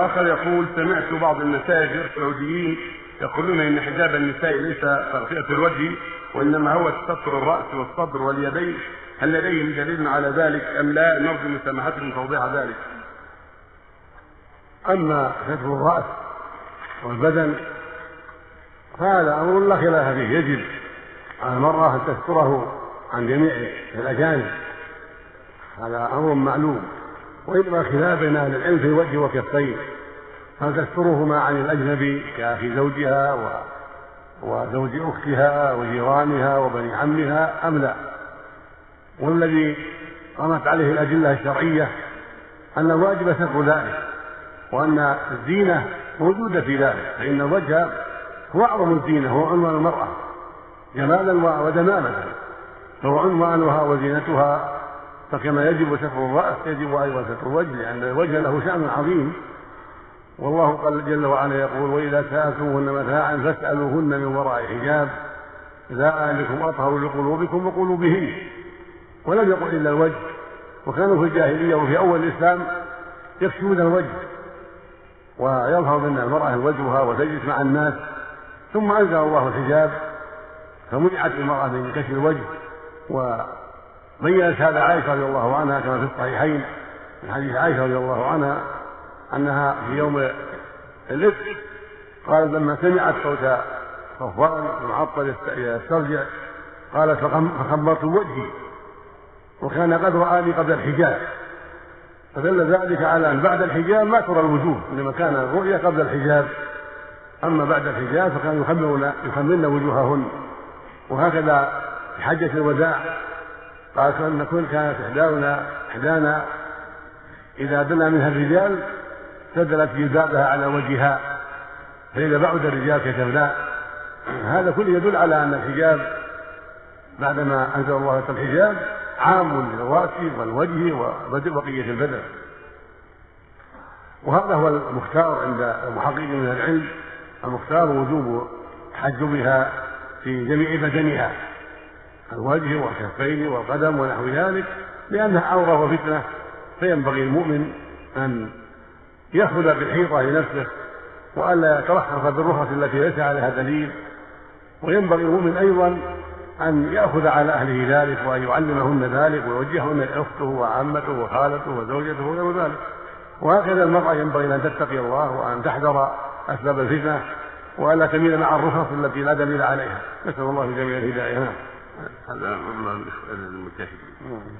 واخر يقول سمعت بعض المساجد السعوديين يقولون إن حجاب النساء ليس تغطيه الوجه وإنما هو ستر الرأس والصدر واليدين. هل لديهم دليل على ذلك أم لا؟ نرجو من سماحتكم توضيح ذلك. أما ستر الرأس والبدن فهذا أمر لا خلاف فيه. يجب على المرأة أن تستره عن جميع الأجانب. هذا أمر معلوم. وإنما خلاف بين أهل العلم في الوجه والكفين هل تسترهما عن الأجنبي كأخي زوجها و... وزوج أختها وجيرانها وبني عمها أم لا؟ والذي قامت عليه الأدلة الشرعية أن الواجب ستر ذلك وأن الزينة موجودة في ذلك فإن الوجه هو أعظم الزينة هو عنوان المرأة جمالا ودمامة فهو عنوانها وزينتها فكما يجب ستر الرأس يجب أيضا ستر الوجه لأن الوجه له شأن عظيم. والله قال جل وعلا يقول وإذا سألتموهن متاعا فاسألوهن من وراء حجاب. ذلكم اطهر لقلوبكم وقلوبهن ولم يقل إلا الوجه. وكانوا في الجاهلية وفي أول الإسلام يكشفون الوجه ويظهر من المرأة وجهها وتجلس مع الناس. ثم أنزل الله الحجاب فمنعت المرأة من كشف الوجه وبينت هذا عائشة رضي الله عنها كما في الصحيحين من حديث عائشة رضي الله عنها أنها في يوم الإفك قالت لما سمعت صوت صفوان المعطل يسترجع قالت فخمرت وجهي وكان قد رآني قبل الحجاب فدل ذلك على أن بعد الحجاب ما ترى الوجوه إنما كان الرؤيا قبل الحجاب أما بعد الحجاب يخمرون يخمرن وجوههن وهكذا في حجة الوداع قالت أن كل كانت إحدانا إحدانا إذا دنا منها الرجال سدلت جلبابها على وجهها. فإذا بعد الرجال كتبناه هذا كله يدل على أن الحجاب بعدما أنزل الله الحجاب عام للرأس والوجه وبقية البدن. وهذا هو المختار عند المحققين من العلم. المختار وجوب تحجبها في جميع بدنها. الوجه والكفين والقدم ونحو ذلك لأنها عورة وفتنة فينبغي المؤمن أن يأخذ بالحيطة لنفسه وألا يترخص بالرخص التي ليس عليها دليل. وينبغي المؤمن أيضا أن يأخذ على أهله ذلك وأن يعلمهن ذلك ويوجههن أخته وعمته وخالته وزوجته وغير ذلك. وهكذا المرأة ينبغي أن تتقي الله وأن تحذر أسباب الفتنة وألا تميل مع الرخص التي لا دليل عليها. نسأل الله جميع الهداية. هذا الله المشاهدين